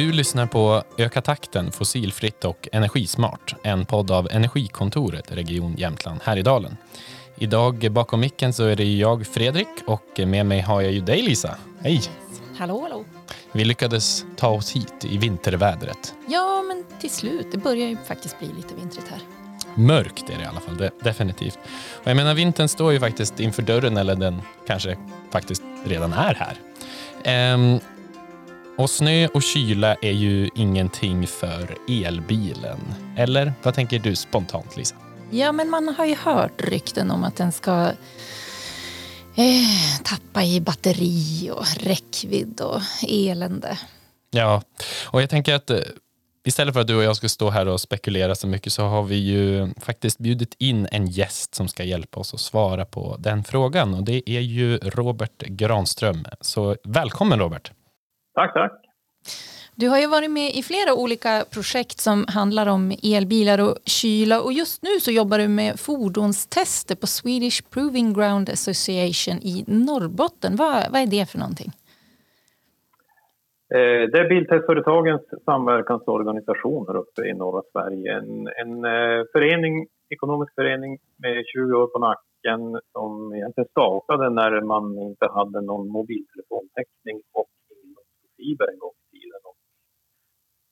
Du lyssnar på Öka takten fossilfritt och energismart, en podd av Energikontoret Region Jämtland Härjedalen. Idag bakom micken så är det jag Fredrik och med mig har jag ju dig Lisa. Hej! Hallå, hallå. Vi lyckades ta oss hit i vintervädret. Ja, men till slut. Det börjar ju faktiskt bli lite vintrigt här. Mörkt är det i alla fall, det, definitivt. Och jag menar, vintern står ju faktiskt inför dörren, eller den kanske faktiskt redan är här. Ehm, och snö och kyla är ju ingenting för elbilen. Eller vad tänker du spontant, Lisa? Ja, men man har ju hört rykten om att den ska eh, tappa i batteri och räckvidd och elände. Ja, och jag tänker att eh, istället för att du och jag ska stå här och spekulera så mycket så har vi ju faktiskt bjudit in en gäst som ska hjälpa oss att svara på den frågan och det är ju Robert Granström. Så välkommen Robert! Tack, tack! Du har ju varit med i flera olika projekt som handlar om elbilar och kyla och just nu så jobbar du med fordonstester på Swedish Proving Ground Association i Norrbotten. Vad, vad är det för någonting? Eh, det är biltestföretagens samverkansorganisation här uppe i norra Sverige. En, en eh, förening, ekonomisk förening med 20 år på nacken som egentligen startade när man inte hade någon mobiltelefontäckning och fiber en gång i tiden.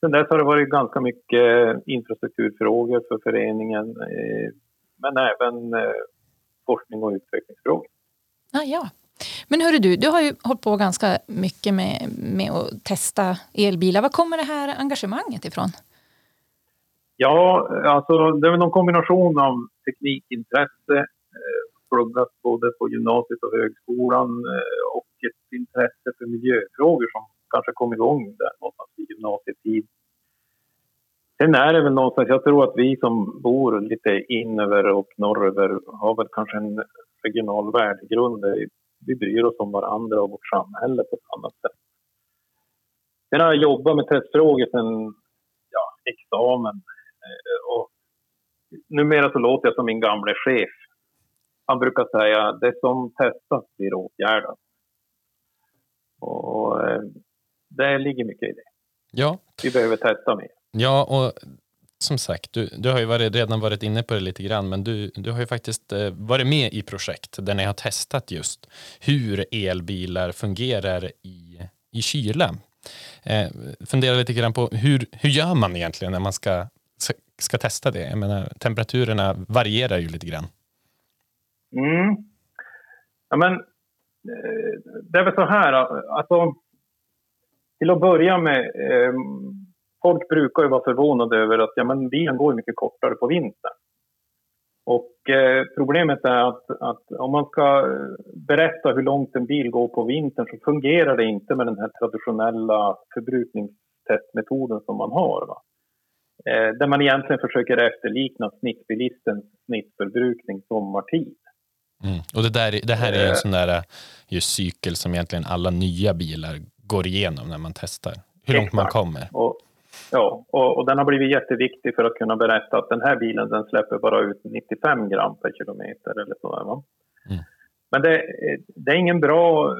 Sen dess har det varit ganska mycket infrastrukturfrågor för föreningen eh, men även forskning och utvecklingsfrågor. Ah, ja. Men hörru du, du har ju hållit på ganska mycket med, med att testa elbilar. Var kommer det här engagemanget ifrån? Ja, alltså det är väl någon kombination av teknikintresse, eh, pluggat både på gymnasiet och högskolan eh, och ett intresse för miljöfrågor som kanske kom igång där någonstans i gymnasietid. Sen är det väl någonstans, jag tror att vi som bor lite inöver och norröver har väl kanske en regional värdegrund vi bryr oss om varandra och vårt samhälle på ett annat sätt. Sen har jag jobbat med testfrågor sen ja, examen. Eh, och numera så låter jag som min gamle chef. Han brukar säga det som testas blir åtgärdat. Och eh, det ligger mycket i det. Ja. Vi behöver testa mer. Ja, och som sagt, du, du har ju varit, redan varit inne på det lite grann, men du, du har ju faktiskt eh, varit med i projekt där ni har testat just hur elbilar fungerar i, i kyla. Eh, fundera lite grann på hur, hur gör man egentligen när man ska, ska testa det? Jag menar, temperaturerna varierar ju lite grann. Mm. Ja, men eh, det är väl så här, alltså, till att börja med eh, folk brukar ju vara förvånade över att ja, men bilen går mycket kortare på vintern. Och eh, problemet är att, att, om man ska berätta hur långt en bil går på vintern så fungerar det inte med den här traditionella förbrukningstestmetoden som man har. Va? Eh, där man egentligen försöker efterlikna snittbilistens snittförbrukning sommartid. Mm. Och det, där, det här är en eh. sån där just cykel som egentligen alla nya bilar går igenom när man testar. Hur långt Exakt. man kommer. Och, Ja, och, och, den har blivit jätteviktig för att kunna berätta att den här bilen den släpper bara ut 95 gram per kilometer eller sådär. Va? Mm. Men det, det, är ingen bra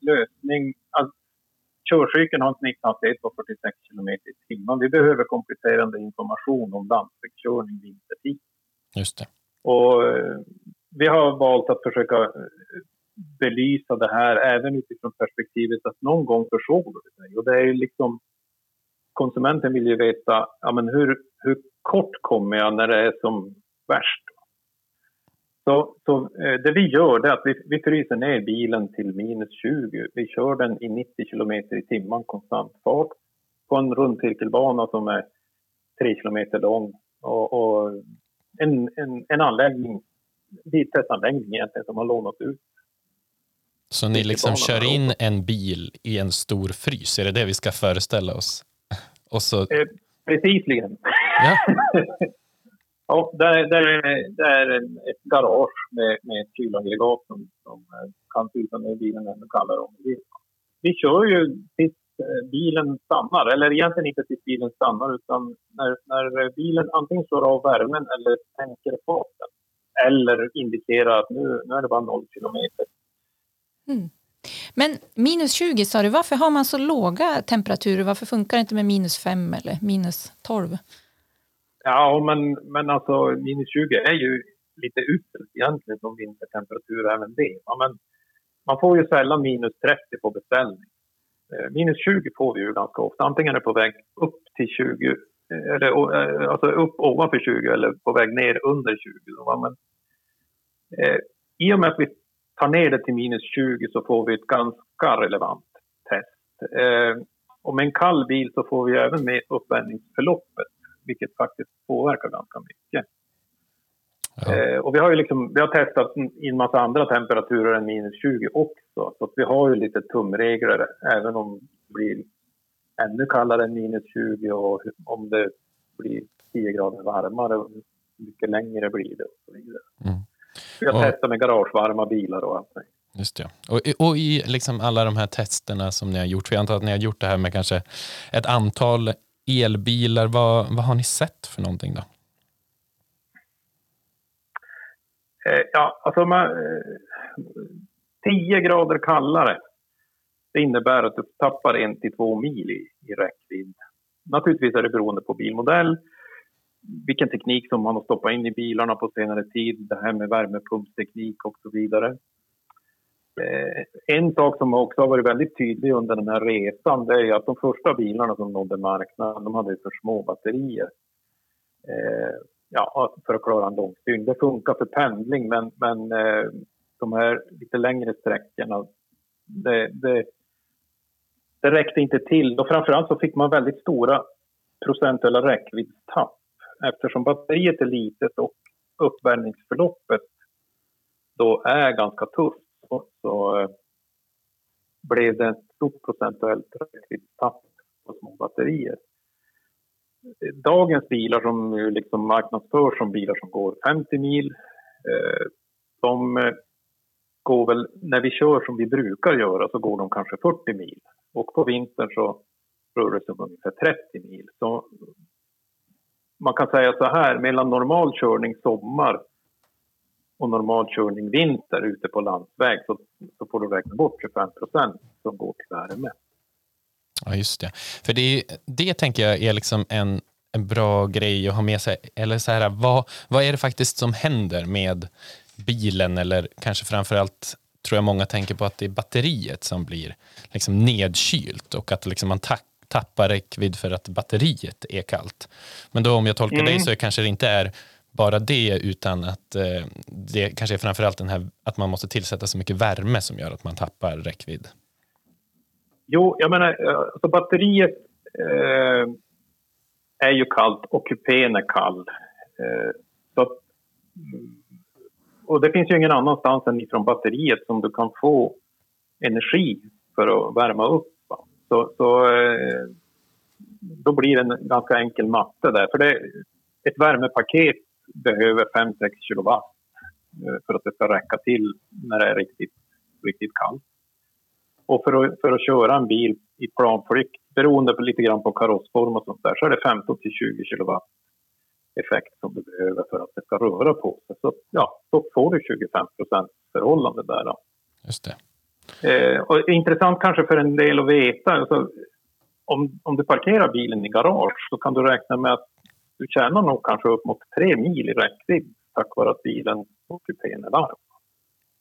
lösning. Alltså, körcykeln har en snitthastighet på 46 kilometer i timmen. Vi behöver kompletterande information om landsvägskörning vintertid. Just det. Och vi har valt att försöka belysa det här även utifrån perspektivet att någon gång försover det sig. Och det är liksom konsumenten vill ju veta ja, men hur, hur kort kommer jag när det är som värst. Så, så eh, det vi gör är att vi, vi fryser ner bilen till minus 20. Vi kör den i 90 kilometer i timmen konstant fart på en rundcirkelbana som är 3 kilometer lång och, och en, en, en anläggning, biltestanläggning egentligen som har lånat ut. Så ni liksom kör in en bil i en stor frys, är det det vi ska föreställa oss? Och så... Eh, precisligen. Ja. ja, det, är, det, är, ett garage med, med ett kylaggregat som, som eh, kan frysa ner bilen ännu kallare om vi Vi kör ju tills eh, bilen stannar, eller egentligen inte tills bilen stannar utan när, när bilen antingen slår av värmen eller sänker farten eller indikerar att nu, nu är det bara noll kilometer. Mm. Men minus 20 sa du, varför har man så låga temperaturer? Varför funkar det inte med minus 5 eller minus 12? Ja, men, men alltså minus 20 är ju lite uselt egentligen som vintertemperatur även det. Ja, men man får ju sällan minus 30 på beställning. Eh, minus 20 får vi ju ganska ofta. Antingen är det på väg upp till 20, eh, eller, eh, alltså upp ovanför 20 eller på väg ner under 20. Men, eh, I och med att vi tar ner det till minus 20 så får vi ett ganska relevant test. Eh, och med en kall bil så får vi även med uppvärmningsförloppet, vilket faktiskt påverkar ganska mycket. Ja. Eh, och vi har ju liksom, vi har testat i en massa andra temperaturer än minus 20 också. Så vi har ju lite tumregler även om det blir ännu kallare än minus 20 och om det blir 10 grader varmare, mycket längre blir det och så vidare. Mm. Har och, testat med garagevarma bilar och allt. Just det. Och, och i liksom alla de här testerna som ni har gjort, för jag antar att ni har gjort det här med kanske ett antal elbilar, vad, vad har ni sett för någonting då? Eh, ja, alltså man, 10 eh, grader kallare. Det innebär att du tappar en till två mil i, i räckvidd. Naturligtvis är det beroende på bilmodell, vilken teknik som man har stoppat in i bilarna på senare tid, det här med värmepumpsteknik och så vidare. Eh, en sak som också har varit väldigt tydlig under den här resan det är att de första bilarna som nådde marknaden de hade för små batterier eh, ja, för att klara en långstyrning. Det funkar för pendling men, men eh, de här lite längre sträckorna det, det, det räckte inte till. Och framförallt så fick man väldigt stora procentuella räckviddstapp eftersom batteriet är litet och uppvärmningsförloppet då är ganska tufft så, så eh, blev det ett stort procentuellt tapp på små batterier dagens bilar som liksom marknadsförs som bilar som går 50 mil, eh, de eh, går väl, när vi kör som vi brukar göra så går de kanske 40 mil och på vintern så rör det sig om ungefär 30 mil. Så man kan säga så här, mellan normal körning sommar och normal körning vinter ute på landsväg så, så får du räkna bort 25 procent som går till värme. Ja, just det. För det, det tänker jag är liksom en, en bra grej att ha med sig. Eller så här, vad, vad är det faktiskt som händer med bilen eller kanske framförallt tror jag många tänker på att det är batteriet som blir liksom nedkylt och att liksom man tappar räckvidd för att batteriet är kallt. Men då om jag tolkar mm. dig så kanske det inte är bara det utan att eh, det kanske är framförallt den här att man måste tillsätta så mycket värme som gör att man tappar räckvidd. Jo, jag menar, eh, alltså batteriet eh, är ju kallt och kupén är kall. Eh, så mm, och det finns ju ingen annanstans än ifrån batteriet som du kan få energi för att värma upp. Så, så eh, då blir det en ganska enkel matte där. För det, ett värmepaket behöver 5-6 kilowatt eh, för att det ska räcka till när det är riktigt, riktigt kallt. Och för att, för att köra en bil i planflykt, beroende på lite grann på karossform och sånt där, så är det 15 till 20 kilowatt effekt som du behöver för att det ska röra på sig. Så ja, då får du 25 procent förhållande där. Då. Just det. Eh, och intressant kanske för en del att veta, alltså, om, om du parkerar bilen i garage så kan du räkna med att du tjänar nog kanske upp mot tre mil i räckvidd tack vare att bilen och kupén är varm.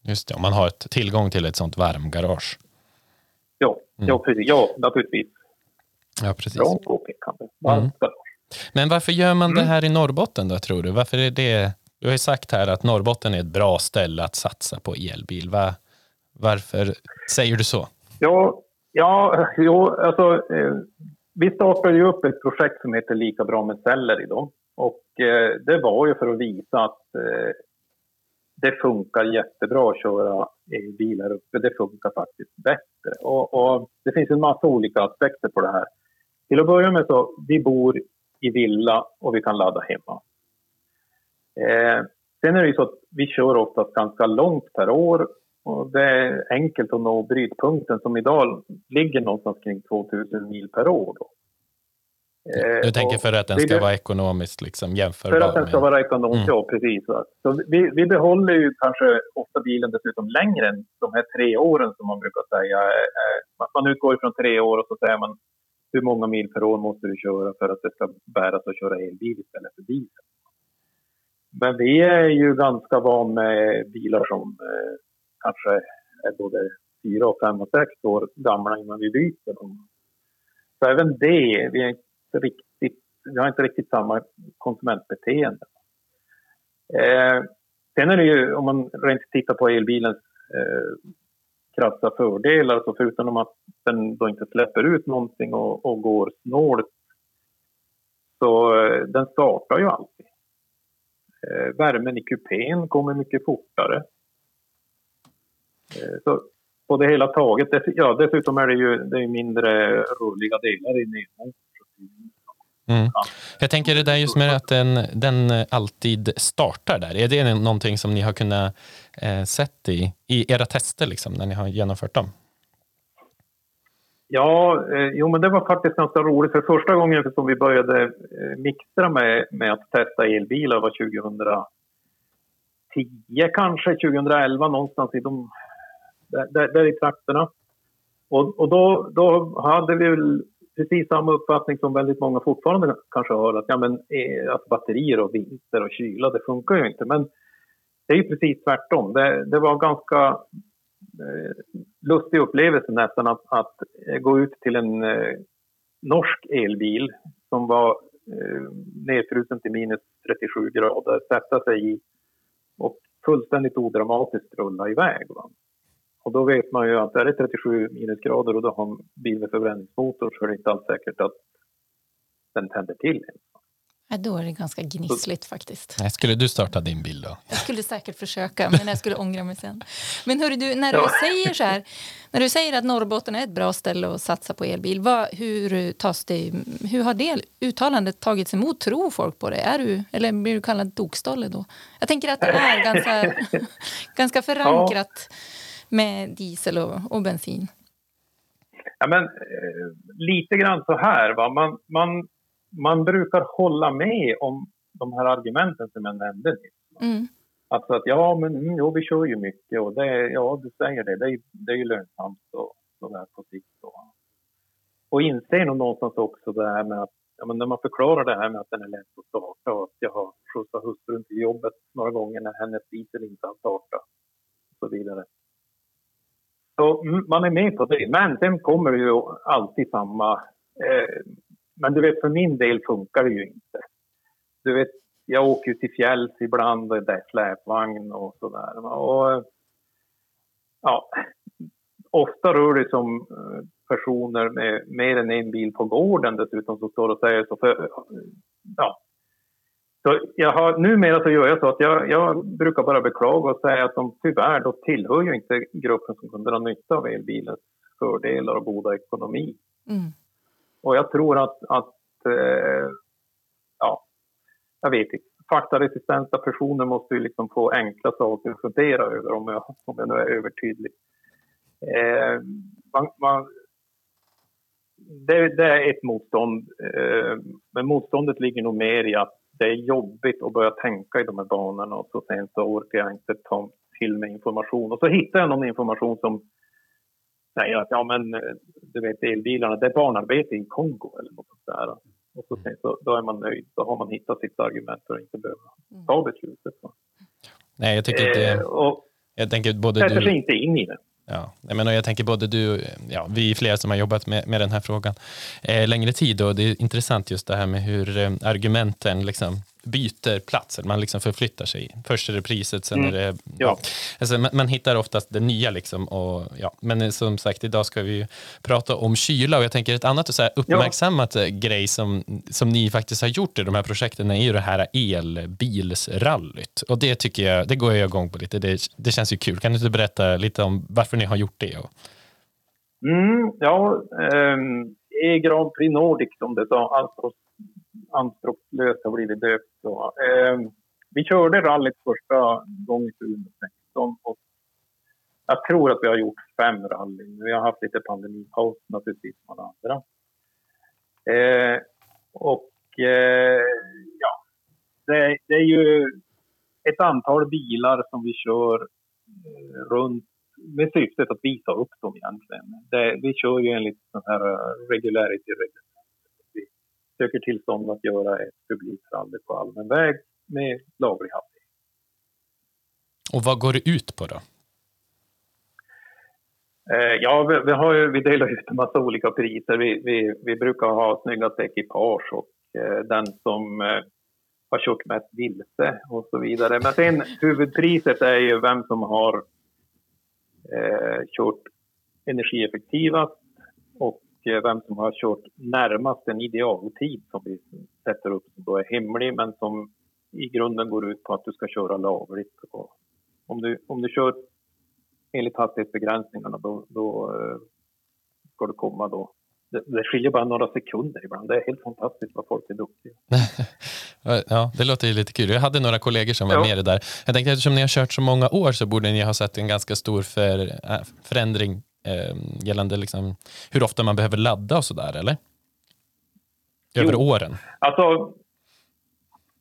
Just det, om man har ett, tillgång till ett sånt varmgarage. Ja, mm. ja, precis. ja naturligtvis. Ja, precis. Bra påpekande. Mm. Men varför gör man det mm. här i Norrbotten då, tror du? Varför är det... Du har ju sagt här att Norrbotten är ett bra ställe att satsa på elbil. Va, varför säger du så? Ja, ja jo, alltså, eh, vi startade ju upp ett projekt som heter Lika bra med celler idag. Och eh, det var ju för att visa att eh, det funkar jättebra att köra bilar uppe. Det funkar faktiskt bättre. Och, och, det finns en massa olika aspekter på det här. Till att börja med så, vi bor i villa och vi kan ladda hemma. Eh, sen är det ju så att vi kör oftast ganska långt per år och det är enkelt att nå brytpunkten som idag ligger någonstans kring 2000 mil per år. Då. Du tänker för att den ska vara ekonomiskt liksom jämförbar? För att den ska vara ekonomiskt, mm. ja precis. Så vi, vi behåller ju kanske ofta bilen dessutom längre än de här tre åren som man brukar säga. Man utgår ifrån tre år och så säger man hur många mil per år måste du köra för att det ska bära sig att köra elbil istället för diesel. Men vi är ju ganska van med bilar som eh, kanske är både fyra, och fem och sex år gamla innan vi byter dem. Så även det, vi, är inte riktigt, vi har inte riktigt samma konsumentbeteende. Eh, sen är det ju, om man rent tittar på elbilens eh, krassa fördelar, så förutom att den då inte släpper ut någonting och, och går snålt, så eh, den startar ju alltid. Eh, värmen i kupén kommer mycket fortare. Eh, så på det hela taget, ja, dessutom är det ju det är mindre rulliga delar i nedmotorn. Mm. Jag tänker det där just med att den, den alltid startar där. Är det någonting som ni har kunnat eh, sett i, i era tester liksom, när ni har genomfört dem? Ja, eh, jo, men det var faktiskt ganska roligt. För första gången som vi började eh, mixtra med, med att testa elbilar var 2010 kanske, 2011 någonstans i de, där, där i trakterna. Och, och då, då hade vi väl precis samma uppfattning som väldigt många fortfarande kanske har att, ja, men, eh, att batterier och vinter och kyla, det funkar ju inte. Men det är ju precis tvärtom. Det, det var ganska eh, lustig upplevelse nästan att, att eh, gå ut till en eh, norsk elbil som var eh, nedfrusen till minus 37 grader, sätta sig i och fullständigt odramatiskt rulla iväg. Va? Och då vet man ju att är det 37 minusgrader och då har en bil med förbränningsmotor så är det inte alls säkert att den tänder till. Ja, då är det ganska gnissligt faktiskt. Nej, skulle du starta din bil då? Jag skulle säkert försöka, men jag skulle ångra mig sen. Men hörru du, när du ja. säger så här, när du säger att Norrbotten är ett bra ställe att satsa på elbil, vad, hur, tas det, hur har det uttalandet tagits emot? Tror folk på det? Är du, eller blir du kallad dokstolle då? Jag tänker att det är ganska, ganska förankrat. Ja med diesel och, och bensin? Ja, men, eh, lite grann så här. Va? Man, man, man brukar hålla med om de här argumenten som jag nämnde. Mm. Alltså att ja, men mm, jo, vi kör ju mycket och det, ja, du säger det, det är, det är ju lönsamt och sådär på sikt. Och, och inser nog någonstans också det här med att ja, men när man förklarar det här med att den är lätt att starta och att jag har skjutsat hustrun till jobbet några gånger när hennes diesel inte har startat och så vidare. Så man är med på det. Men sen kommer det ju alltid samma... Eh, men du vet, för min del funkar det ju inte. Du vet, jag åker ju till fjälls ibland och det är släpvagn och sådär. Och, eh, ja, ofta rör det sig om eh, personer med mer än en bil på gården dessutom som står och säger så. För, ja, så jag har, numera så gör jag så att jag, jag, brukar bara beklaga och säga att de tyvärr då tillhör ju inte gruppen som kan dra nytta av elbilens fördelar och goda ekonomi. Mm. Och jag tror att, att eh, ja, jag vet inte. Faktaresistenta personer måste ju liksom få enkla saker att fundera över om jag, om jag nu är övertydlig. Eh, man, man, det, det, är ett motstånd, eh, men motståndet ligger nog mer i att det är jobbigt att börja tänka i de här banorna och så sen så orkar jag inte ta till mig information. Och så hittar jag någon information som säger att ja men du vet elbilarna, det är barnarbete i Kongo eller något sånt där. Och så, sen så då är man nöjd, då har man hittat sitt argument för att inte behöva ta beslutet. Nej, jag tycker inte... Eh, och jag tänker både sätter sig inte in i det. Ja, jag, menar, jag tänker både du, ja, vi är flera som har jobbat med, med den här frågan eh, längre tid. Och det är intressant just det här med hur eh, argumenten liksom byter plats, man liksom förflyttar sig. Först är det priset, sen mm. är det... Ja. Alltså, man, man, hittar oftast det nya. Liksom och, ja. Men som sagt, idag ska vi prata om kyla och jag tänker ett annat så här, uppmärksammat ja. grej som, som ni faktiskt har gjort i de här projekten är ju det här elbilsrallyt. Och det tycker jag, det går jag igång på lite. Det, det känns ju kul. Kan du inte berätta lite om varför ni har gjort det? Mm, ja, eh, E-Grand Prix Nordic som det sa, alltså anspråkslöst har blivit döpt. Så, eh, vi körde rallyt första gången 2016 och jag tror att vi har gjort fem rallyn. Vi har haft lite pandemipaus naturligtvis som alla andra. Eh, Och eh, ja, det, det, är ju ett antal bilar som vi kör eh, runt med syftet att visa upp dem egentligen. Det, vi kör ju enligt sån här eh, regularity söker tillstånd att göra ett publikt rally på allmän väg med laglig hastighet. Och vad går det ut på då? Eh, ja, vi, vi, har ju, vi delar ut en massa olika priser. Vi, vi, vi brukar ha snyggaste ekipage och eh, den som eh, har kört mest vilse och så vidare. Men sen huvudpriset är ju vem som har eh, kört energieffektivast och vem som har kört närmast en idealtid som vi sätter upp som då är hemlig men som i grunden går ut på att du ska köra lagligt. Och om, du, om du kör enligt hastighetsbegränsningarna då, då eh, ska du komma då. Det, det skiljer bara några sekunder ibland. Det är helt fantastiskt vad folk är duktiga. ja, det låter ju lite kul. Jag hade några kollegor som var ja. med där. Jag tänkte eftersom ni har kört så många år så borde ni ha sett en ganska stor för, äh, förändring äh, gällande liksom hur ofta man behöver ladda och sådär, eller? Över jo. åren. Alltså,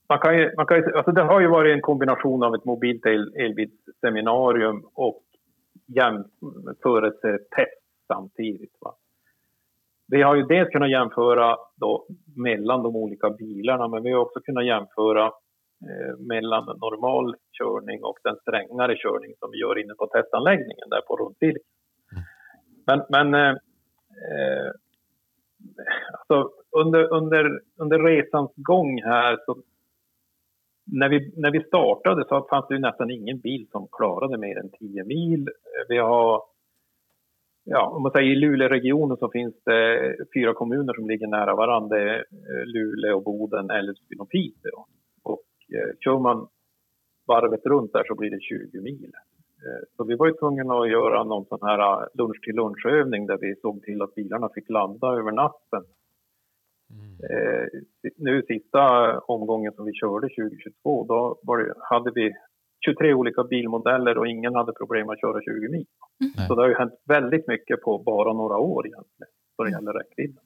man kan ju, man kan ju, alltså det har ju varit en kombination av ett mobilt el, elbilsseminarium och jämförelsetest samtidigt. Va? Vi har ju dels kunnat jämföra då mellan de olika bilarna men vi har också kunnat jämföra eh, mellan normal körning och den strängare körning som vi gör inne på testanläggningen där på Rundsilke. Men, men eh, eh, alltså under, under, under resans gång här så när vi, när vi startade så fanns det nästan ingen bil som klarade mer än 10 mil. Vi har, ja, om man säger i Luleåregionen så finns det fyra kommuner som ligger nära varandra. Det är Luleå, Boden, Älvsbyn och Piteå. Och eh, kör man varvet runt där så blir det 20 mil. Eh, så vi var ju tvungna att göra någon sån här lunch till lunchövning där vi såg till att bilarna fick ladda över natten Eh, nu sista omgången som vi körde 2022, då det, hade vi 23 olika bilmodeller och ingen hade problem att köra 20 mil. Mm. Så det har ju hänt väldigt mycket på bara några år egentligen, vad det gäller räckvidden.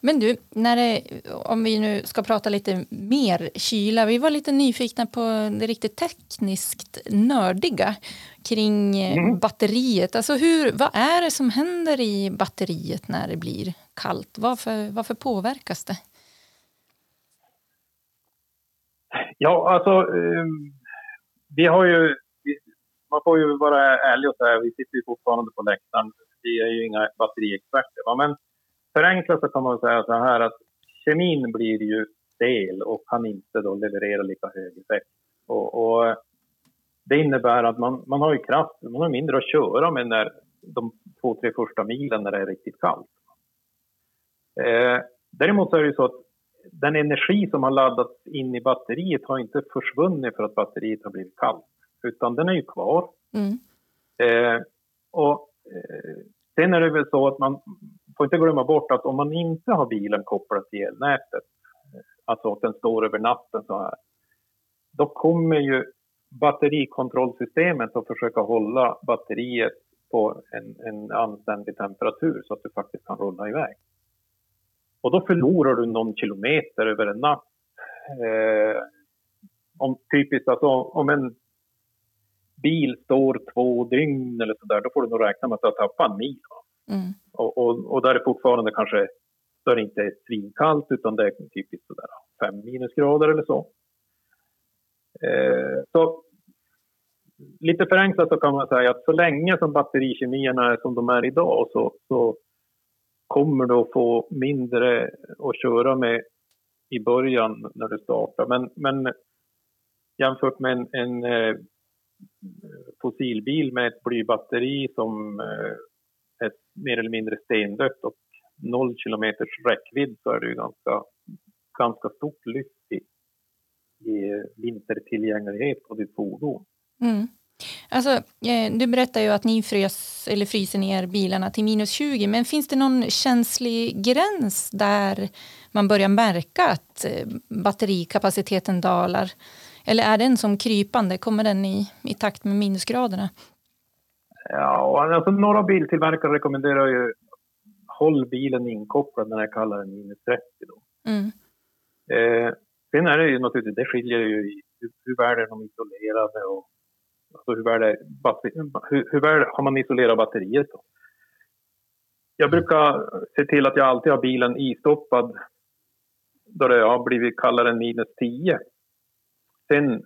Men du, när det, om vi nu ska prata lite mer kyla. Vi var lite nyfikna på det riktigt tekniskt nördiga kring mm. batteriet. Alltså hur, vad är det som händer i batteriet när det blir kallt? Varför, varför påverkas det? Ja, alltså um, vi har ju... Man får ju vara ärlig och säga, vi sitter ju fortfarande på läktaren. Vi är ju inga batteriexperter. Va? Men förenklat så kan man säga så här att kemin blir ju stel och kan inte då leverera lika hög effekt. Och, och det innebär att man, man har ju kraft, man har mindre att köra med när de två, tre första milen när det är riktigt kallt. Eh, däremot så är det ju så att den energi som har laddats in i batteriet har inte försvunnit för att batteriet har blivit kallt, utan den är ju kvar. Mm. Eh, och eh, sen är det väl så att man får inte glömma bort att om man inte har bilen kopplad till elnätet, alltså att den står över natten så här, då kommer ju batterikontrollsystemet att försöka hålla batteriet på en, en anständig temperatur så att du faktiskt kan rulla iväg. Och då förlorar du någon kilometer över en natt. Eh, om, typiskt alltså, om en bil står två dygn eller så där, då får du nog räkna med att du har tappat en mil. Mm. Och, och, och, där är fortfarande kanske, där är det inte svinkallt utan det är typiskt sådär fem minusgrader eller så. Eh, så lite förenklat så kan man säga att så länge som batterikemierna är som de är idag så, så kommer du att få mindre att köra med i början när du startar. Men, men jämfört med en, en eh, fossilbil med ett blybatteri som eh, mer eller mindre stendött och noll kilometers räckvidd så är det ju ganska, ganska stort lyft i, i vintertillgänglighet på ditt fordon. Mm. Alltså, eh, du berättar ju att ni frös, eller fryser ner bilarna till minus 20, men finns det någon känslig gräns där man börjar märka att eh, batterikapaciteten dalar? Eller är den som krypande? Kommer den i, i takt med minusgraderna? Ja, alltså några biltillverkare rekommenderar ju håll bilen inkopplad när jag kallar den minus 30 då. Mm. Eh, sen är det ju naturligtvis, det skiljer ju i hur, hur väl är de isolerade och alltså hur, väl är, hur, hur väl har man isolerat batteriet då? Jag brukar se till att jag alltid har bilen istoppad då det har blivit kallare än minus 10. Sen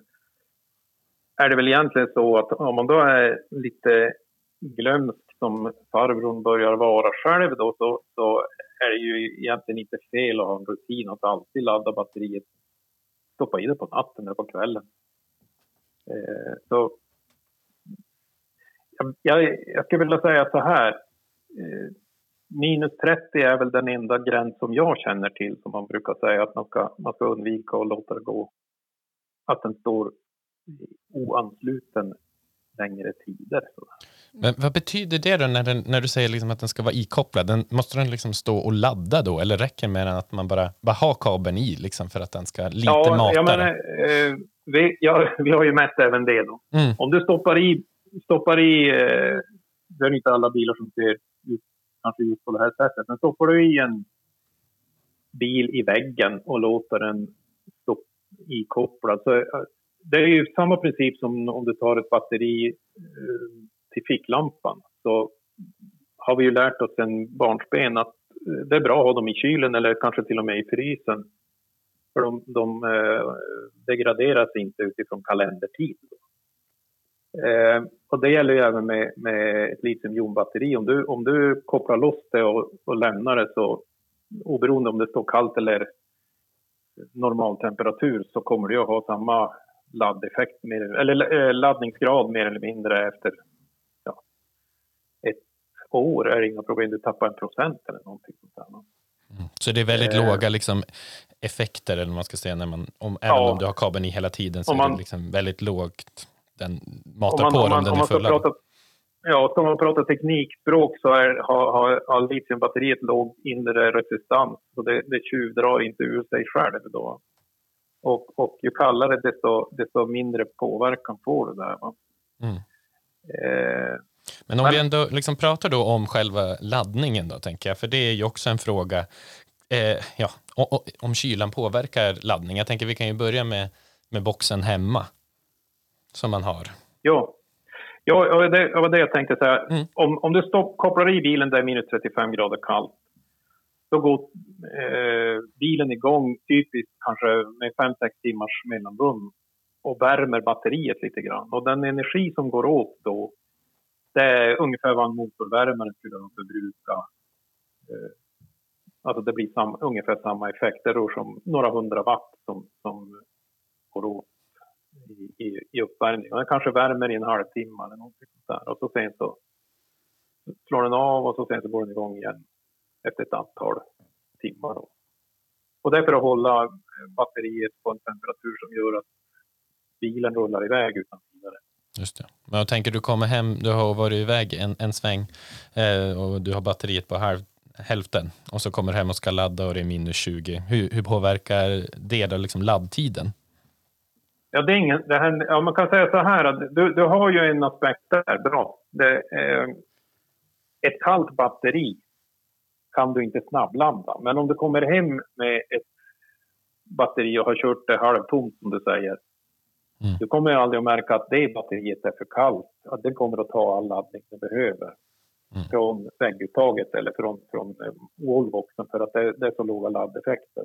är det väl egentligen så att om man då är lite glömsk som farbrorn börjar vara själv då så, så är det ju egentligen inte fel att ha en rutin att alltid ladda batteriet, stoppa i det på natten eller på kvällen. Eh, så jag, jag, jag skulle vilja säga så här. Eh, minus 30 är väl den enda gräns som jag känner till som man brukar säga att man ska, man ska undvika att låta det gå. Att den står oansluten längre tider. Men vad betyder det då när, den, när du säger liksom att den ska vara ikopplad? Den, måste den liksom stå och ladda då eller räcker med att man bara, bara har kabeln i liksom för att den ska lite ja, mata jag menar, eh, vi, ja, vi har ju mätt även det då. Mm. Om du stoppar i, stoppar i eh, det är inte alla bilar som ser ut kanske just på det här sättet, men stoppar du i en bil i väggen och låter den stå ikopplad så eh, det är ju samma princip som om du tar ett batteri eh, till ficklampan. Så har vi ju lärt oss en barnsben att eh, det är bra att ha dem i kylen eller kanske till och med i frysen. För de, de eh, degraderas inte utifrån kalendertid. Eh, och det gäller ju även med, med ett litiumjonbatteri. Om du, om du kopplar loss det och, och lämnar det så oberoende om det står kallt eller normal temperatur så kommer du att ha samma laddeffekt, mer, eller eh, laddningsgrad mer eller mindre efter ja, ett år är det inga problem. Du tappar en procent eller någonting sånt. Mm. Så det är väldigt eh, låga liksom, effekter, eller man ska säga, när man, om, ja, även om du har kabeln i hela tiden så man, är det liksom väldigt lågt. Den matar man, på om, om den är fulla. Prata, ja, ska man prata teknikspråk så är, har, har, har litiumbatteriet låg inre resistans. Så det, det tjuvdrar inte ur sig själv då. Och, och ju kallare desto, desto mindre påverkan får det där. Mm. Eh, men om men, vi ändå liksom pratar då om själva laddningen då, tänker jag, för det är ju också en fråga eh, ja, om kylan påverkar laddning. Jag tänker vi kan ju börja med, med boxen hemma som man har. Ja, ja det, det var det jag tänkte säga. Mm. Om, om du stopp, kopplar i bilen där det är minus 35 grader kallt då går eh, bilen igång typiskt kanske med 5-6 timmars mellanrum och värmer batteriet lite grann. Och den energi som går åt då, det är ungefär vad en motorvärmare skulle förbruka. Eh, alltså det blir sam, ungefär samma effekt. Det rör sig om några hundra watt som, som går åt i, i, i uppvärmning. Och den kanske värmer i en halvtimme eller någonting sånt där. Och så sen så slår den av och så sen så går den igång igen efter ett antal timmar. Då. Och det är för att hålla batteriet på en temperatur som gör att bilen rullar iväg utan vidare. Just det. Men jag tänker du kommer hem, du har varit iväg en, en sväng eh, och du har batteriet på halv, hälften och så kommer hem och ska ladda och det är minus 20. Hur, hur påverkar det då liksom laddtiden? Ja, det är ingen, det här, ja, man kan säga så här att du, du har ju en aspekt där, bra. Det, eh, ett kallt batteri kan du inte snabbladda. Men om du kommer hem med ett batteri och har kört det halvtomt som du säger. Mm. Du kommer aldrig att märka att det batteriet är för kallt. Att det kommer att ta all laddning det behöver. Mm. Från vägguttaget eller från, från eh, wallboxen för att det, det, är så låga laddeffekter.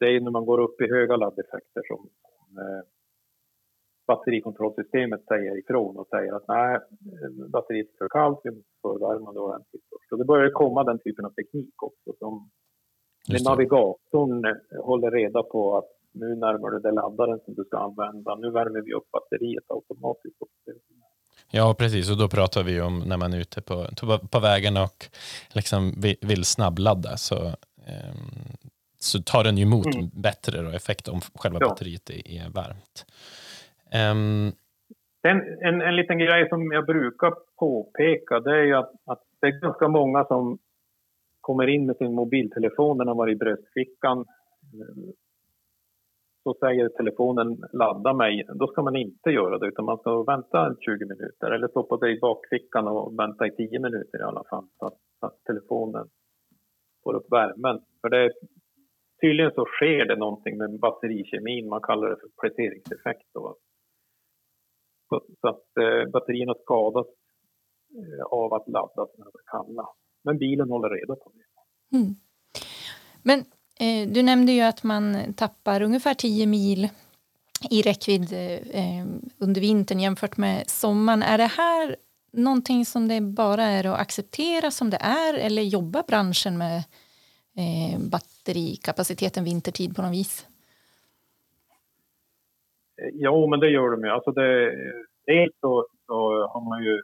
Det är när man går upp i höga laddeffekter som, som eh, batterikontrollsystemet säger ifrån och säger att nej, batteriet är för kallt, vi måste förvärma det ordentligt. Så det börjar komma den typen av teknik också som med navigatorn eh, håller reda på att nu närmar du dig laddaren som du ska använda. Nu värmer vi upp batteriet automatiskt. Ja, precis. Och då pratar vi om när man är ute på, på vägen och liksom vill snabbladda. Så, eh, så tar den ju emot mm. bättre då, effekt om själva ja. batteriet är, är varmt. Um... En, en, en liten grej som jag brukar påpeka det är ju att, att det är ganska många som kommer in med sin mobiltelefon, den har varit i bröstfickan. Eh, så säger telefonen ladda mig, då ska man inte göra det utan man ska vänta 20 minuter eller stoppa det i bakfickan och vänta i 10 minuter i alla fall så att, så att telefonen får upp värmen. För det, tydligen så sker det någonting med batterikemin, man kallar det för pläteringseffekt. Då. Så, så att eh, batterierna skadas eh, av att laddas när de är kalla. Men bilen håller reda på det. Mm. Men eh, du nämnde ju att man tappar ungefär 10 mil i räckvidd eh, eh, under vintern jämfört med sommaren. Är det här någonting som det bara är att acceptera som det är eller jobbar branschen med eh, batterikapaciteten vintertid på något vis? Jo, men det gör de ju. Alltså det, dels så, så har man ju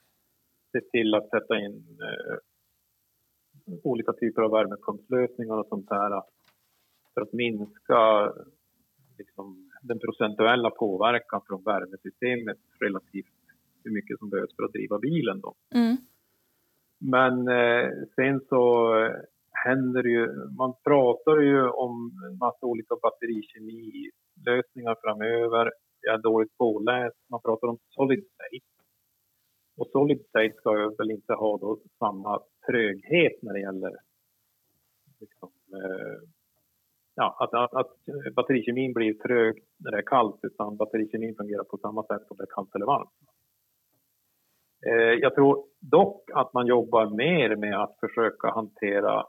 sett till att sätta in eh, olika typer av värmepumpslösningar och sånt där för att minska liksom, den procentuella påverkan från värmesystemet relativt hur mycket som behövs för att driva bilen. Då. Mm. Men eh, sen så händer det ju, man pratar ju om en massa olika batterikemilösningar framöver. Jag är dåligt påläst. Man pratar om solid state. Och solid state ska jag väl inte ha då samma tröghet när det gäller liksom, eh, ja, att, att, att batterikemin blir trög när det är kallt utan batterikemin fungerar på samma sätt om det är kallt eller varmt. Eh, jag tror dock att man jobbar mer med att försöka hantera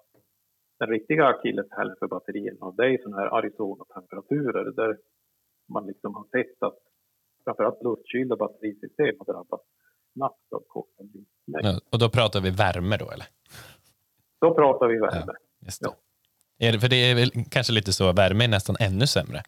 den riktiga akilleshälen för batterierna och det är sådana här Arizona-temperaturer där man liksom har sett att framförallt luftkylda batterisystem har drabbats snabbt av korta ja, Och då pratar vi värme då eller? Då pratar vi värme. Ja, just det. Ja. Är det, för det är väl kanske lite så, värme är nästan ännu sämre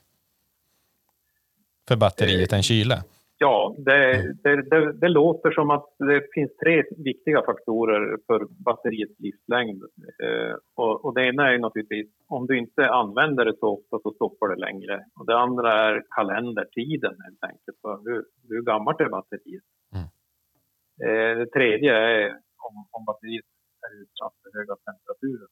för batteriet eh, än kyla? Ja, det, det, det, det, låter som att det finns tre viktiga faktorer för batteriets livslängd. Eh, och, och, det ena är naturligtvis om du inte använder det så ofta så stoppar det längre. Och det andra är kalendertiden helt enkelt. För hur, hur gammalt är batteriet? Mm. Eh, det tredje är om, om batteriet är utsatt för höga temperaturer.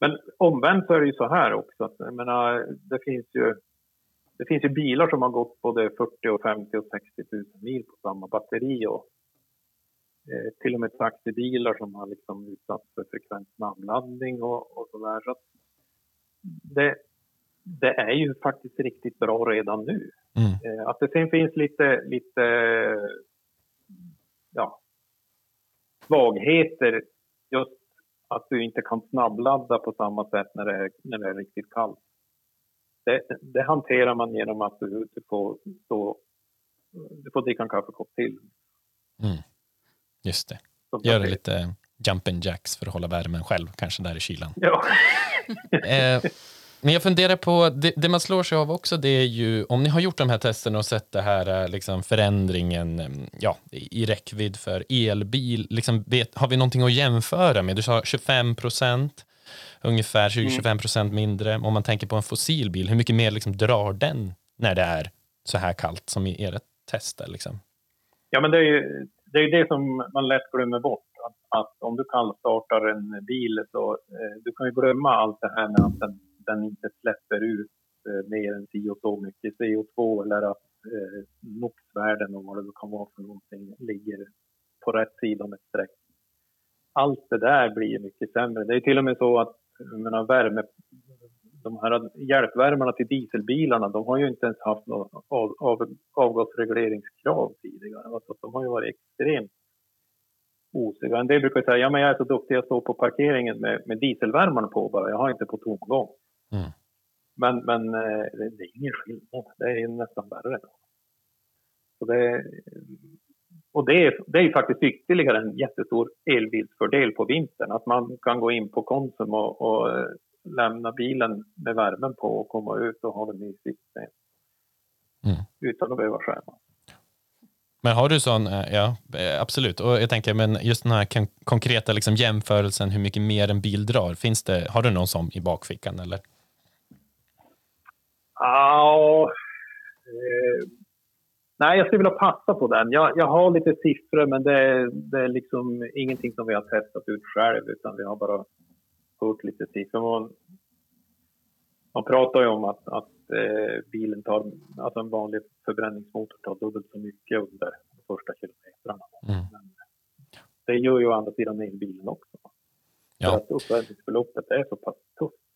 Men omvänt så är det ju så här också. Att, jag menar, det finns ju det finns ju bilar som har gått både 40 och 50 och 60 000 mil på samma batteri och eh, till och med taxibilar som har liksom utsatts för frekvent snabbladdning och, och sådär. Så det, det är ju faktiskt riktigt bra redan nu. Mm. Eh, att det sen finns lite, lite ja, svagheter just att du inte kan snabbladda på samma sätt när det är, när det är riktigt kallt det, det, hanterar man genom att du, du, får, stå, du får dricka en kaffekopp till. Mm. Just det. Gör lite jumping jacks för att hålla värmen själv, kanske där i kylan. Ja. eh, men jag funderar på, det, det, man slår sig av också, det är ju om ni har gjort de här testerna och sett det här eh, liksom förändringen mm, ja, i räckvidd för elbil, liksom, vet, har vi någonting att jämföra med? Du sa 25 procent ungefär 20-25 procent mindre. Om man tänker på en fossilbil, hur mycket mer liksom drar den när det är så här kallt som i ert test? Liksom? Ja, men det är ju det, är det som man lätt glömmer bort. Att, att om du kallstartar en bil så eh, du kan ju glömma allt det här med att den, den inte släpper ut eh, mer än si och så mycket CO2 eller att eh, NOx-värden och vad det kan vara för någonting ligger på rätt sida om ett streck. Allt det där blir mycket sämre. Det är till och med så att menar, värme, de här hjälpvärmarna till dieselbilarna, de har ju inte ens haft något av, av, avgasregleringskrav tidigare. Alltså, de har ju varit extremt osiga. En del brukar säga, ja men jag är så duktig, jag står på parkeringen med, med dieselvärmarna på bara, jag har inte på tomgång. Mm. Men, men eh, det, det är ingen skillnad, det är nästan värre. Så det, och det är, det är faktiskt ytterligare en jättestor elbilsfördel på vintern. Att man kan gå in på Konsum och, och eh, lämna bilen med värmen på och komma ut och ha den i sitt mm. Utan att behöva skärma. Men har du sån, eh, ja eh, absolut, och jag tänker men just den här konkreta liksom jämförelsen hur mycket mer en bil drar, finns det, har du någon sån i bakfickan eller? Ja, Nej, jag skulle vilja passa på den. Jag, jag har lite siffror, men det, det, är liksom ingenting som vi har testat ut själv, utan vi har bara hört lite siffror. Man, man pratar ju om att, att eh, bilen tar, alltså en vanlig förbränningsmotor tar dubbelt så mycket under de första kilometrarna. Mm. Men det gör ju å andra sidan elbilen också. Ja. För att uppvärmningsförloppet är så pass tufft.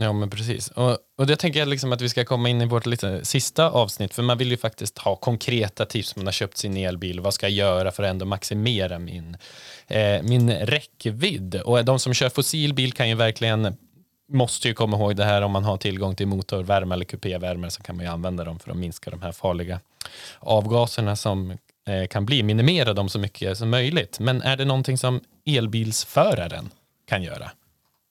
Ja, men precis. Och, och det tänker jag liksom att vi ska komma in i vårt lite sista avsnitt, för man vill ju faktiskt ha konkreta tips. Man har köpt sin elbil, vad ska jag göra för att ändå maximera min, eh, min räckvidd? Och de som kör fossilbil kan ju verkligen måste ju komma ihåg det här om man har tillgång till motorvärme eller kupévärme så kan man ju använda dem för att minska de här farliga avgaserna som eh, kan bli, minimera dem så mycket som möjligt. Men är det någonting som elbilsföraren kan göra?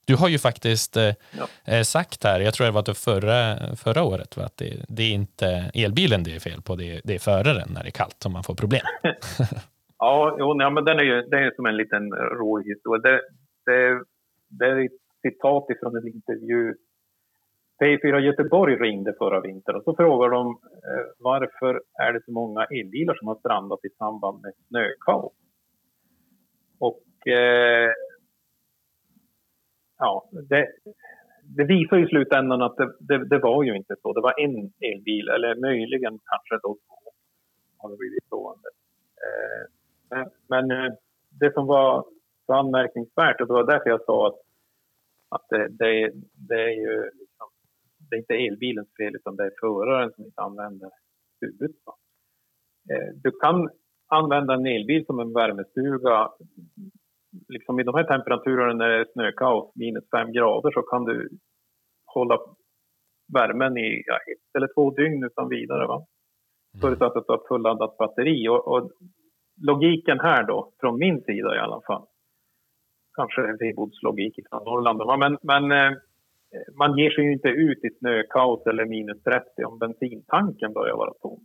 Du har ju faktiskt eh, ja. Eh, sagt här, jag tror det var det förra, förra året, va? att det, det, är inte elbilen det är fel på, det är, det är föraren när det är kallt som man får problem. ja, jo, nej, men den är ju det är som en liten rolig historia. Det, det, det är ett citat från en intervju. P4 Göteborg ringde förra vintern och så frågade de eh, varför är det så många elbilar som har strandat i samband med snökaos? Och eh, ja, det, det visar i slutändan att det, det, det, var ju inte så. Det var en elbil, eller möjligen kanske då två, har det blivit stående. Eh, men eh, det som var så anmärkningsvärt, och det var därför jag sa att, att det, det, det är ju liksom, det är inte elbilens fel, utan det är föraren som inte använder huvudet. Eh, du kan använda en elbil som en värmestuga liksom i de här temperaturerna när det är snökaos, minus fem grader, så kan du hålla värmen i ja, ett eller två dygn utan vidare. Va? Mm. Förutsatt att du har fulladdat batteri. Och, och, logiken här då, från min sida i alla fall, kanske en vedbodslogik från Norrland, men, men eh, man ger sig ju inte ut i snökaos eller minus 30 om bensintanken börjar vara tom.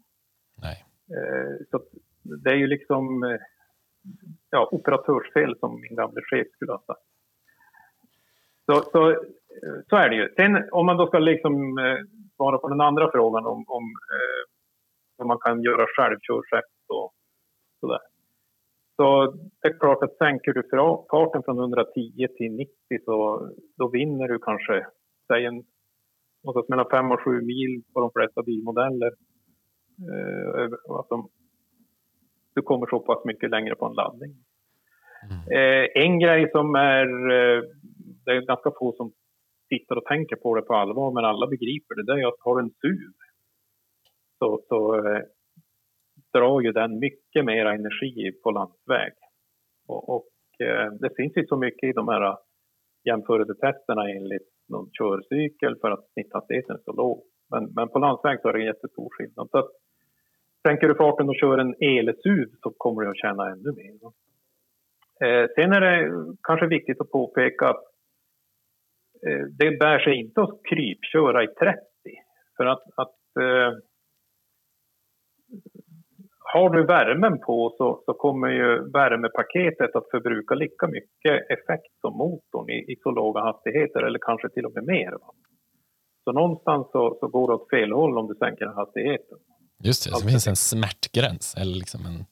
Nej. Eh, så det är ju liksom eh, ja, operatörsfel som min gamla chef skulle ha sagt. Så, så, eh, så är det ju. Sen om man då ska liksom eh, svara på den andra frågan om, om eh, vad man kan göra självkörsätt och sådär. Så det är klart att sänker du farten från 110 till 90 så då vinner du kanske, säg en, något mellan 5 och 7 mil på de flesta bilmodeller. Eh, alltså du kommer så pass mycket längre på en laddning. Mm. Eh, en grej som är, eh, det är ganska få som tittar och tänker på det på allvar, men alla begriper det, det är att har du en SUV så, så eh, drar ju den mycket mer energi på landsväg. Och, och eh, det finns ju så mycket i de här eh, jämförelsetesterna enligt någon körcykel för att snitthastigheten är så låg. Men, men på landsväg så är det en jättestor skillnad. Så att Sänker du farten och kör en el-SUV så kommer du att tjäna ännu mer. Eh, sen är det kanske viktigt att påpeka att eh, det bär sig inte att krypköra i 30. För att, att eh, har du värmen på så, så, kommer ju värmepaketet att förbruka lika mycket effekt som motorn i, i så låga hastigheter eller kanske till och med mer. Va? Så någonstans så, så går det åt fel håll om du sänker hastigheten. Just det, det finns en smärtgräns eller liksom en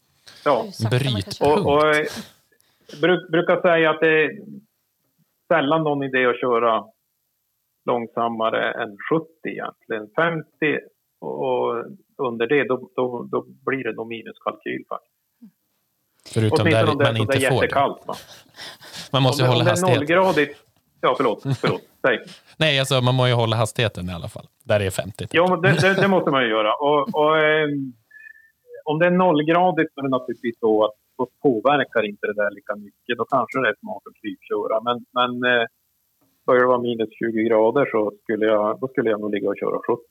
ja. brytpunkt. Och, och, eh, bruk, brukar säga att det är sällan någon idé att köra långsammare än 70 egentligen. 50 och under det, då, då, då blir det nog minuskalkyl faktiskt. Förutom där man inte det är får det. Va? Man måste om, hålla hastigheten. Ja, förlåt. förlåt. Säg. Nej, alltså, man måste ju hålla hastigheten i alla fall. Där är 50. Ja, men det, det, det, måste man ju göra. Och, och eh, om det är nollgradigt så är det naturligtvis så att då påverkar inte det där lika mycket. Då kanske det är smart att krypköra. Men, men eh, börjar det vara minus 20 grader så skulle jag, då skulle jag nog ligga och köra 70.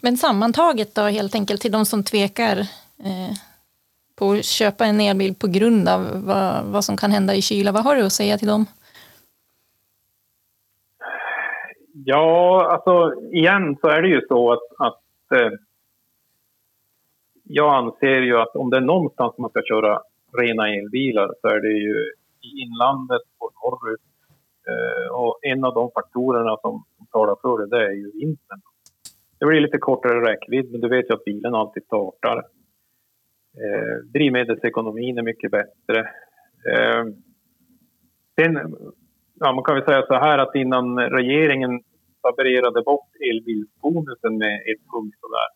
Men sammantaget då helt enkelt till de som tvekar eh, på att köpa en elbil på grund av vad, vad som kan hända i kyla. Vad har du att säga till dem? Ja, alltså igen så är det ju så att, att eh, jag anser ju att om det är någonstans man ska köra rena elbilar så är det ju i inlandet och norrut. Eh, och en av de faktorerna som, som talar för det, det är ju vintern. Det blir lite kortare räckvidd, men du vet ju att bilen alltid startar. Eh, drivmedelsekonomin är mycket bättre. Eh, sen ja, man kan väl säga så här att innan regeringen havererade bort elbilsbonusen med ett punkt sådär,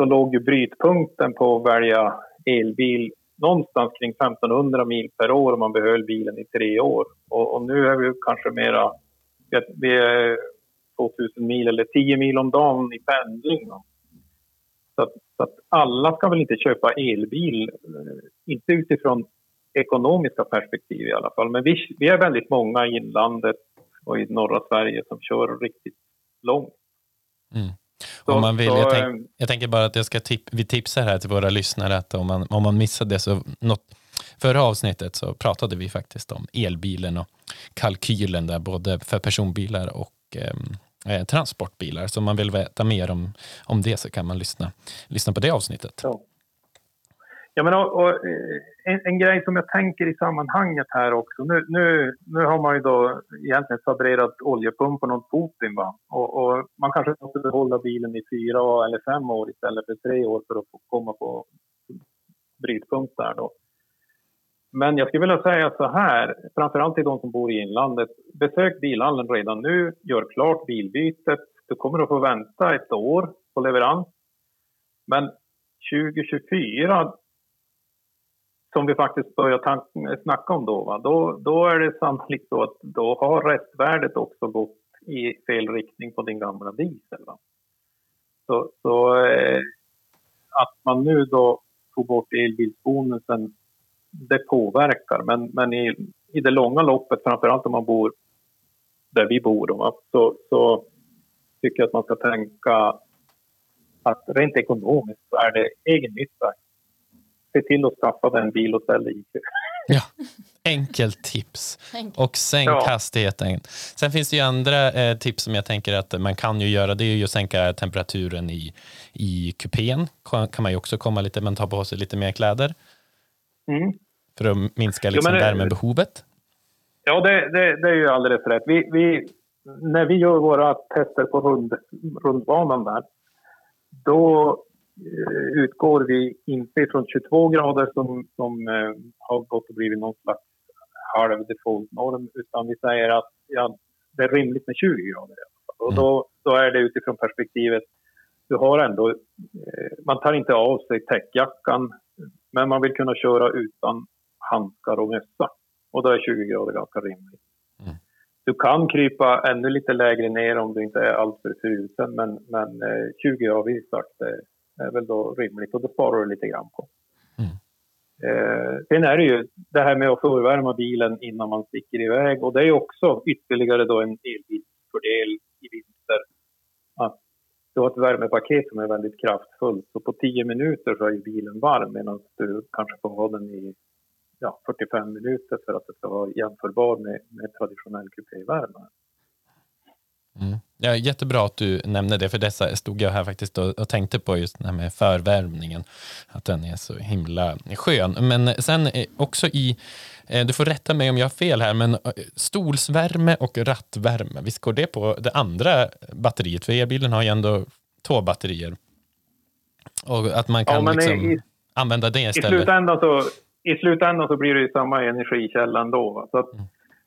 så låg ju brytpunkten på att välja elbil någonstans kring 1500 mil per år om man behöll bilen i tre år. Och, och nu är vi kanske mera, vi är 2000 mil eller 10 mil om dagen i pendling. Så att, så att alla ska väl inte köpa elbil, eh, inte utifrån ekonomiska perspektiv i alla fall. Men vi, vi är väldigt många i inlandet och i norra Sverige som kör riktigt långt. Mm. Om man vill, så, jag, tänk, eh, jag, tänker bara att jag ska tip, vi tipsar här till våra lyssnare att om man, om man missade det så något, förra avsnittet så pratade vi faktiskt om elbilen och kalkylen där både för personbilar och eh, eh, transportbilar. Så om man vill veta mer om, om det så kan man lyssna, lyssna på det avsnittet. Ja. Ja, men, och, och eh, en, en, grej som jag tänker i sammanhanget här också. Nu, nu, nu har man ju då egentligen fabricerat oljepumpen åt Putin. Va? Och, och, man kanske måste behålla bilen i fyra eller fem år istället för tre år för att komma på brytpunkt där då. Men jag skulle vilja säga så här, framförallt till de som bor i inlandet. Besök bilhandeln redan nu, gör klart bilbytet. Du kommer att få vänta ett år på leverans. Men 2024 som vi faktiskt börjar snacka om då, va? Då, då är det sannolikt så att då har restvärdet också gått i fel riktning på din gamla diesel. Va? Så, så eh, att man nu då tog bort elbilsbonusen, det påverkar. Men, men i, i det långa loppet, framförallt om man bor där vi bor, då, så, så tycker jag att man ska tänka att rent ekonomiskt så är det egennytta se till att skaffa den bil och ställ i. Ja, enkelt tips. Och sänk ja. hastigheten. Sen finns det ju andra eh, tips som jag tänker att man kan ju göra. Det är ju att sänka temperaturen i, i kupén. kan man ju också komma lite, man tar på sig lite mer kläder. Mm. För att minska liksom, jo, det, värmebehovet. Ja, det, det, det, är ju alldeles rätt. Vi, vi, när vi gör våra tester på rund, rundbanan där, då utgår vi inte från 22 grader som, som eh, har gått och blivit någon slags halv default-norm utan vi säger att ja, det är rimligt med 20 grader. Och då, då är det utifrån perspektivet, du har ändå, eh, man tar inte av sig täckjackan men man vill kunna köra utan handskar och mössa. Och då är 20 grader ganska rimligt. Mm. Du kan krypa ännu lite lägre ner om du inte är alltför frusen men, men 20 har vi sagt är väl då rimligt och det sparar du lite grann på. Mm. Eh, sen är det ju det här med att förvärma bilen innan man sticker iväg och det är också ytterligare då en elbilsfördel i vinter. Att du har ett värmepaket som är väldigt kraftfullt så på 10 minuter så är bilen varm medan du kanske får ha den i ja, 45 minuter för att det ska vara jämförbar med, med traditionell kupévärme. Mm. Ja, jättebra att du nämner det, för dessa stod jag här faktiskt och, och tänkte på just det här med förvärmningen, att den är så himla skön. Men sen också i, eh, du får rätta mig om jag har fel här, men eh, stolsvärme och rattvärme, visst går det på det andra batteriet? För elbilen har ju ändå två batterier. Och att man kan ja, liksom i, använda det istället. I slutändan så, i slutändan så blir det ju samma energikälla ändå. Så att, mm.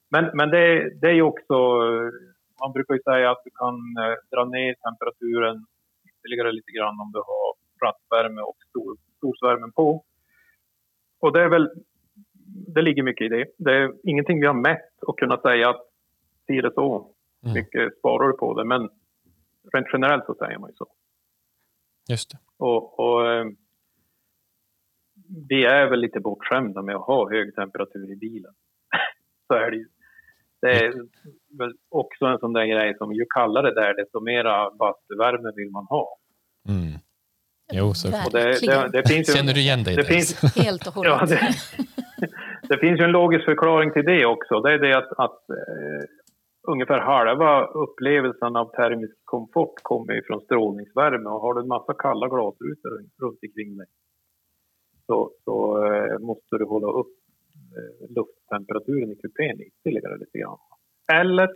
Men, men det, det är ju också man brukar ju säga att du kan eh, dra ner temperaturen ytterligare lite grann om du har rattvärme och stor, storsvärmen på. Och det är väl, det ligger mycket i det. Det är ingenting vi har mätt och kunnat säga att si det så mm. mycket sparar du på det. Men rent generellt så säger man ju så. Just det. Och, och eh, vi är väl lite bortskämda med att ha hög temperatur i bilen. så är det ju. Det är väl också en sån där grej som ju kallare det är, desto mera bastuvärme vill man ha. Mm. Jo, så och det, det, det finns ju, Känner du igen dig det finns, Helt och hållet. Ja, det, det, finns ju en logisk förklaring till det också. Det är det att, att uh, ungefär halva upplevelsen av termisk komfort kommer ju från strålningsvärme och har du en massa kalla glasrutor runt omkring dig så, så uh, måste du hålla upp lufttemperaturen i kupén ytterligare lite grann. Eller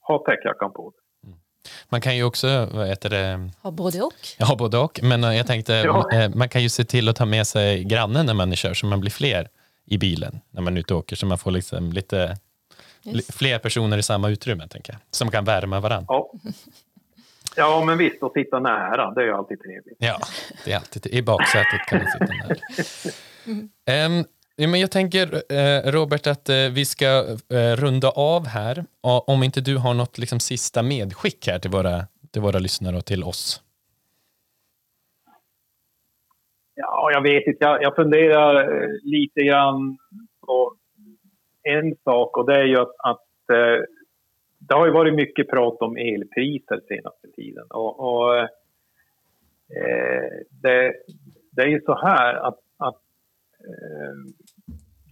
ha täckjackan på. Mm. Man kan ju också, vad heter det? Ha både och. Ja, både och. Men eh, jag tänkte, ja. Eh, man kan ju se till att ta med sig grannen när man kör så man blir fler i bilen när man är ute och åker så man får liksom lite Just. fler personer i samma utrymme, tänker jag, som kan värma varandra. Ja. ja, men visst, att sitta nära, det är ju alltid trevligt. Ja, det är alltid, i baksätet kan man sitta nära. Mm. Um, Ja, men jag tänker, eh, Robert, att eh, vi ska eh, runda av här. Om inte du har något liksom, sista medskick här till våra, till våra lyssnare och till oss. Ja, jag vet inte. Jag, jag funderar eh, lite grann på en sak och det är ju att, att eh, det har ju varit mycket prat om elpriser senaste tiden. Och, och eh, det, det, är ju så här att, att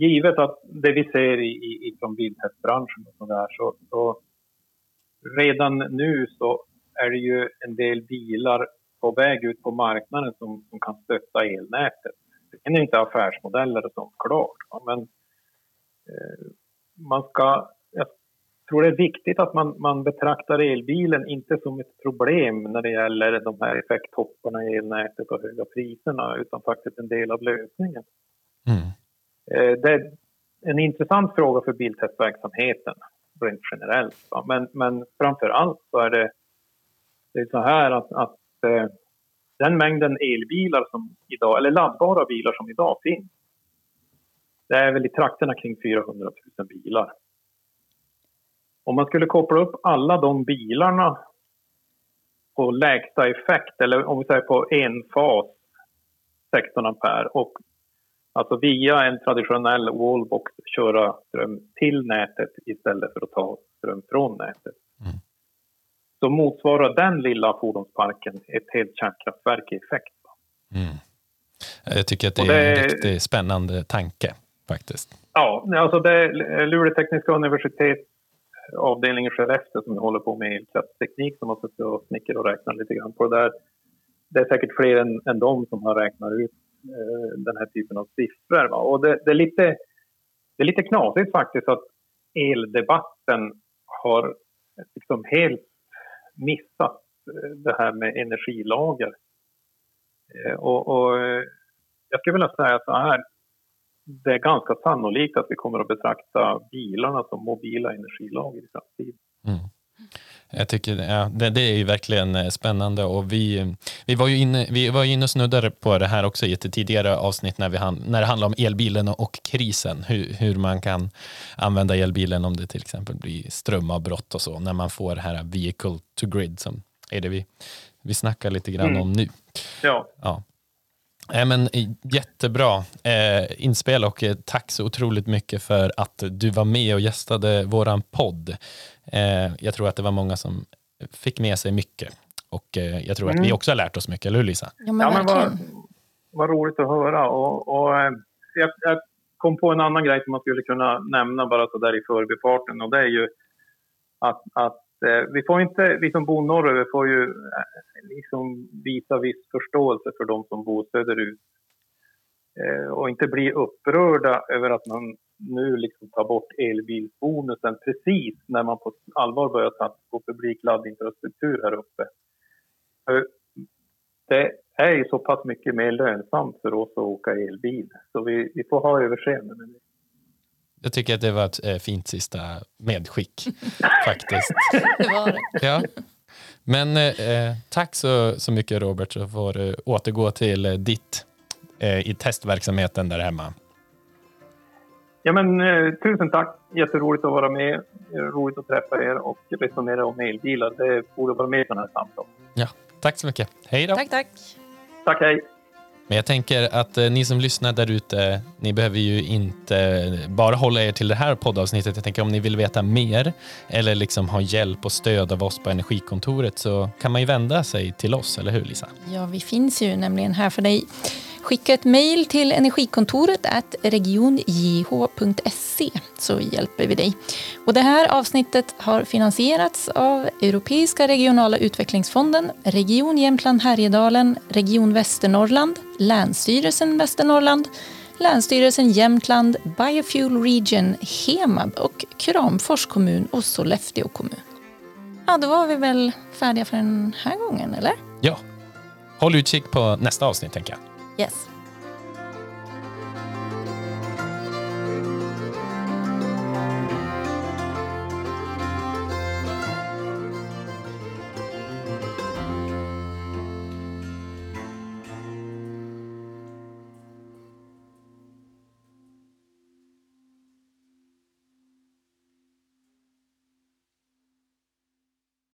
givet att det vi ser i, i, från biltestbranschen och sådär så, så redan nu så är det ju en del bilar på väg ut på marknaden som, som kan stötta elnätet. Det är inte affärsmodeller som klart, men eh, man ska, jag tror det är viktigt att man, man betraktar elbilen inte som ett problem när det gäller de här effekttopparna i elnätet och höga priserna utan faktiskt en del av lösningen. Mm. Eh, det är en intressant fråga för biltestverksamheten rent generellt. Men, men framför allt så är det, det är så här att, att eh, den mängden elbilar som idag, eller laddbara bilar som idag finns, det är väl i trakterna kring 400 000 bilar. Om man skulle koppla upp alla de bilarna på lägsta effekt, eller om vi säger på en fas 16 ampere och Alltså via en traditionell wallbox köra ström till nätet istället för att ta ström från nätet. Mm. Så motsvarar den lilla fordonsparken ett helt kärnkraftverk i effekt. Mm. Jag tycker att det, det är en riktigt spännande tanke faktiskt. Ja, alltså det är Luleå tekniska universitet avdelningen Skellefteå som håller på med elkraftsteknik som har suttit och snickrat och räknat lite grann på det där. Det är säkert fler än, än de som har räknat ut Eh, den här typen av siffror. Va? Och det, det, är lite, det är lite knasigt faktiskt att eldebatten har liksom helt missat eh, det här med energilager. Eh, och, och jag skulle vilja säga så här, det är ganska sannolikt att vi kommer att betrakta bilarna som mobila energilager i framtiden. Mm. Jag tycker ja, det, det, är ju verkligen eh, spännande och vi, vi var ju inne, vi var inne och snuddade på det här också i ett tidigare avsnitt när, vi, när det handlar om elbilen och krisen. Hur, hur man kan använda elbilen om det till exempel blir strömavbrott och så när man får det här vehicle to grid som är det vi, vi snackar lite grann mm. om nu. Ja. ja. Eh, men, jättebra eh, inspel och eh, tack så otroligt mycket för att du var med och gästade våran podd. Eh, jag tror att det var många som fick med sig mycket och eh, jag tror mm. att vi mm. också har lärt oss mycket, eller hur Lisa? Ja, men, ja, men vad, vad roligt att höra och, och eh, jag, jag, kom på en annan grej som man skulle kunna nämna bara så där i förbifarten och det är ju att, att Eh, vi får inte, vi som bor norröver får ju eh, liksom visa viss förståelse för de som bor söderut eh, och inte bli upprörda över att man nu liksom tar bort elbilsbonusen precis när man på allvar börjar satsa på publik laddinfrastruktur här uppe. Det är ju så pass mycket mer lönsamt för oss att åka elbil, så vi, vi får ha överseende med det. Jag tycker att det var ett äh, fint sista medskick faktiskt. det var det. Ja. Men eh, tack så, så mycket Robert, så får du återgå till eh, ditt eh, i testverksamheten där hemma. Ja, men, eh, tusen tack. Jätteroligt att vara med. Roligt att träffa er och resonera om elbilar. Det borde vara med på den här samtalet. Ja, tack så mycket. Hej då. Tack, tack. Tack, hej. Men jag tänker att eh, ni som lyssnar där ute, ni behöver ju inte bara hålla er till det här poddavsnittet. Jag tänker om ni vill veta mer eller liksom ha hjälp och stöd av oss på Energikontoret så kan man ju vända sig till oss, eller hur Lisa? Ja, vi finns ju nämligen här för dig. Skicka ett mejl till energikontoret regionjh.se så hjälper vi dig. Och det här avsnittet har finansierats av Europeiska regionala utvecklingsfonden, Region Jämtland Härjedalen, Region Västernorrland, Länsstyrelsen Västernorrland, Länsstyrelsen Jämtland, Biofuel Region, Hemab och Kramfors kommun och Sollefteå kommun. Ja, då var vi väl färdiga för den här gången, eller? Ja. Håll utkik på nästa avsnitt, tänker jag. Yes.